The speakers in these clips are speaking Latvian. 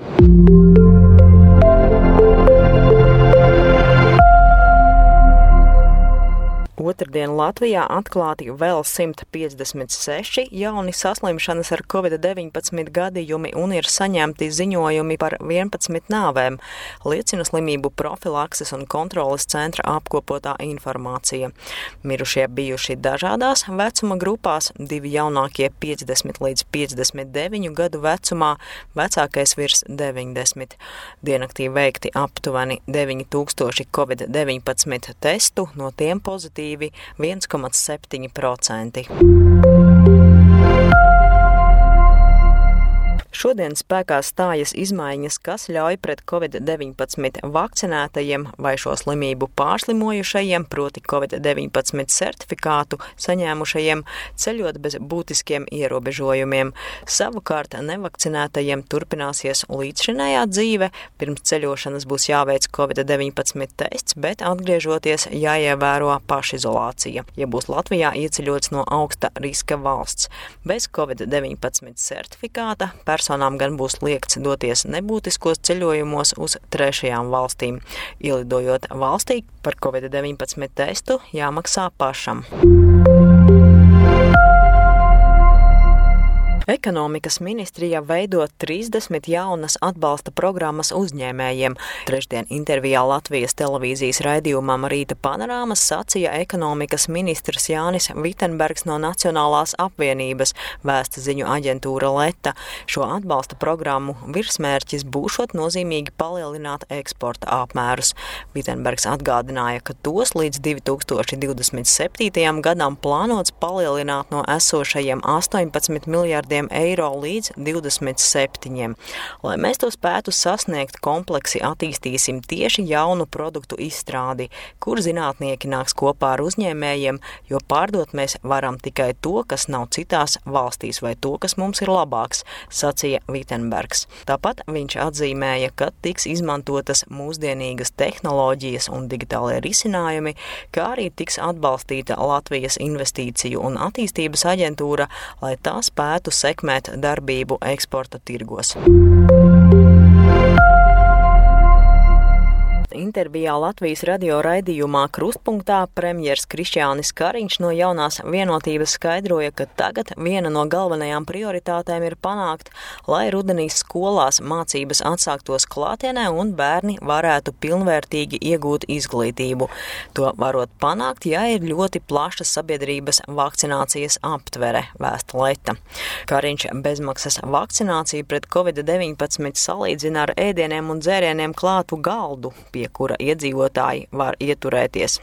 Thank you. Otradien Latvijā atklāti vēl 156 jauni saslimšanas ar covid-19 gadījumi un ir saņemti ziņojumi par 11 nāvēm, liecina slimību profilakses un kontroles centra apkopotā informācija. Mirušie bijuši dažādās vecuma grupās, divi jaunākie 50 līdz 59 gadu vecumā, vecākais virs 90. Dienaktī veikti aptuveni 9000 covid-19 testu, no tiem pozitīvi pozitīvi 1,7%. Šodien spēkā stājas izmaiņas, kas ļauj pret covid-19 vakcinētajiem vai šo slimību pārslimojušajiem, proti covid-19 certifikātu saņēmušajiem, ceļot bez būtiskiem ierobežojumiem. Savukārt nevakcinētajiem turpināsies līdzšinējā dzīve, pirms ceļošanas būs jāveic covid-19 tests, bet atgriežoties jāievēro pašizolācija, ja būs Latvijā ieceļots no augsta riska valsts. Bez covid-19 certifikāta personāla personām gan būs liekts doties nebūtiskos ceļojumos uz trešajām valstīm. Ielidojot valstī par covid-19 testu jāmaksā pašam. Ekonomikas ministrija veido 30 jaunas atbalsta programmas uzņēmējiem. Trešdien intervijā Latvijas televīzijas raidījumam Rīta panorāmas sacīja ekonomikas ministrs Jānis Vitenbergs no Nacionālās apvienības vēsta ziņu aģentūra Leta. Šo atbalsta programmu virsmērķis būšot nozīmīgi palielināt eksporta apmērus. Vitenbergs atgādināja, ka tos līdz 2027. gadam plānots palielināt no esošajiem 18 miljardiem eiro līdz 27. Lai mēs to spētu sasniegt, kompleksi attīstīsim tieši jaunu produktu izstrādi, kur zinātnieki nāks kopā ar uzņēmējiem, jo pārdot mēs varam tikai to, kas nav citās valstīs vai to, kas mums ir labāks, sacīja Vitenbergs. Tāpat viņš atzīmēja, ka tiks izmantotas mūsdienīgas tehnoloģijas un digitālie risinājumi, kā arī tiks atbalstīta Latvijas investīciju un attīstības aģentūra, lai tā spētu sekot sekmēt darbību eksporta tirgos. Intervijā Latvijas radio raidījumā Krustpunktā premjers Krišjānis Kariņš no jaunās vienotības skaidroja, ka tagad viena no galvenajām prioritātēm ir panākt, lai rudenī skolās mācības atsāktos klātienē un bērni varētu pilnvērtīgi iegūt izglītību. To varot panākt, ja ir ļoti plaša sabiedrības vakcinācijas aptvere, vēsta Leta. Kariņš bezmaksas vakcināciju pret covid-19 salīdzina ar ēdieniem un dzērieniem klātu galdu, pie kura iedzīvotāji var ieturēties.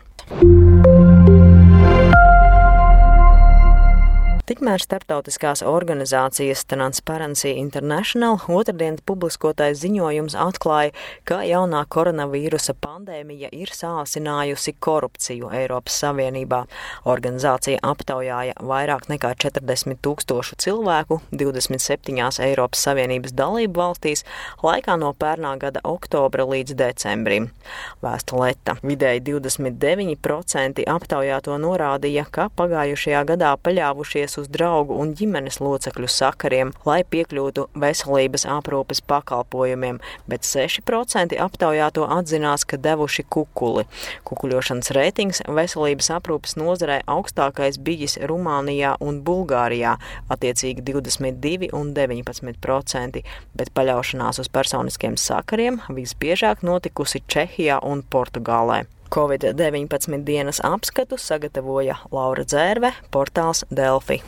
Tikmēr starptautiskās organizācijas Transparency International otrdien publiskotais ziņojums atklāja, ka jaunā koronavīrusa pandēmija ir sāsinājusi korupciju Eiropas Savienībā. Organizācija aptaujāja vairāk nekā 40 tūkstošu cilvēku 27 Eiropas Savienības dalību valstīs laikā no pērnā gada oktobra līdz decembrim. Vēsta Leta. Vidēji 29% aptaujāto norādīja, ka pagājušajā gadā paļāvušies uz draugu un ģimenes locekļu sakariem, lai piekļūtu veselības aprūpes pakalpojumiem, bet 6% aptaujāto atzinās, ka devuši kukuli. Kukuļošanas reitings veselības aprūpes nozarē augstākais bijis Rumānijā un Bulgārijā, attiecīgi 22 un 19%, bet paļaušanās uz personiskiem sakariem visbiežāk notikusi Čehijā un Portugālē. Covid-19 dienas apskatu sagatavoja Laura Dzērve, portāls Delfi.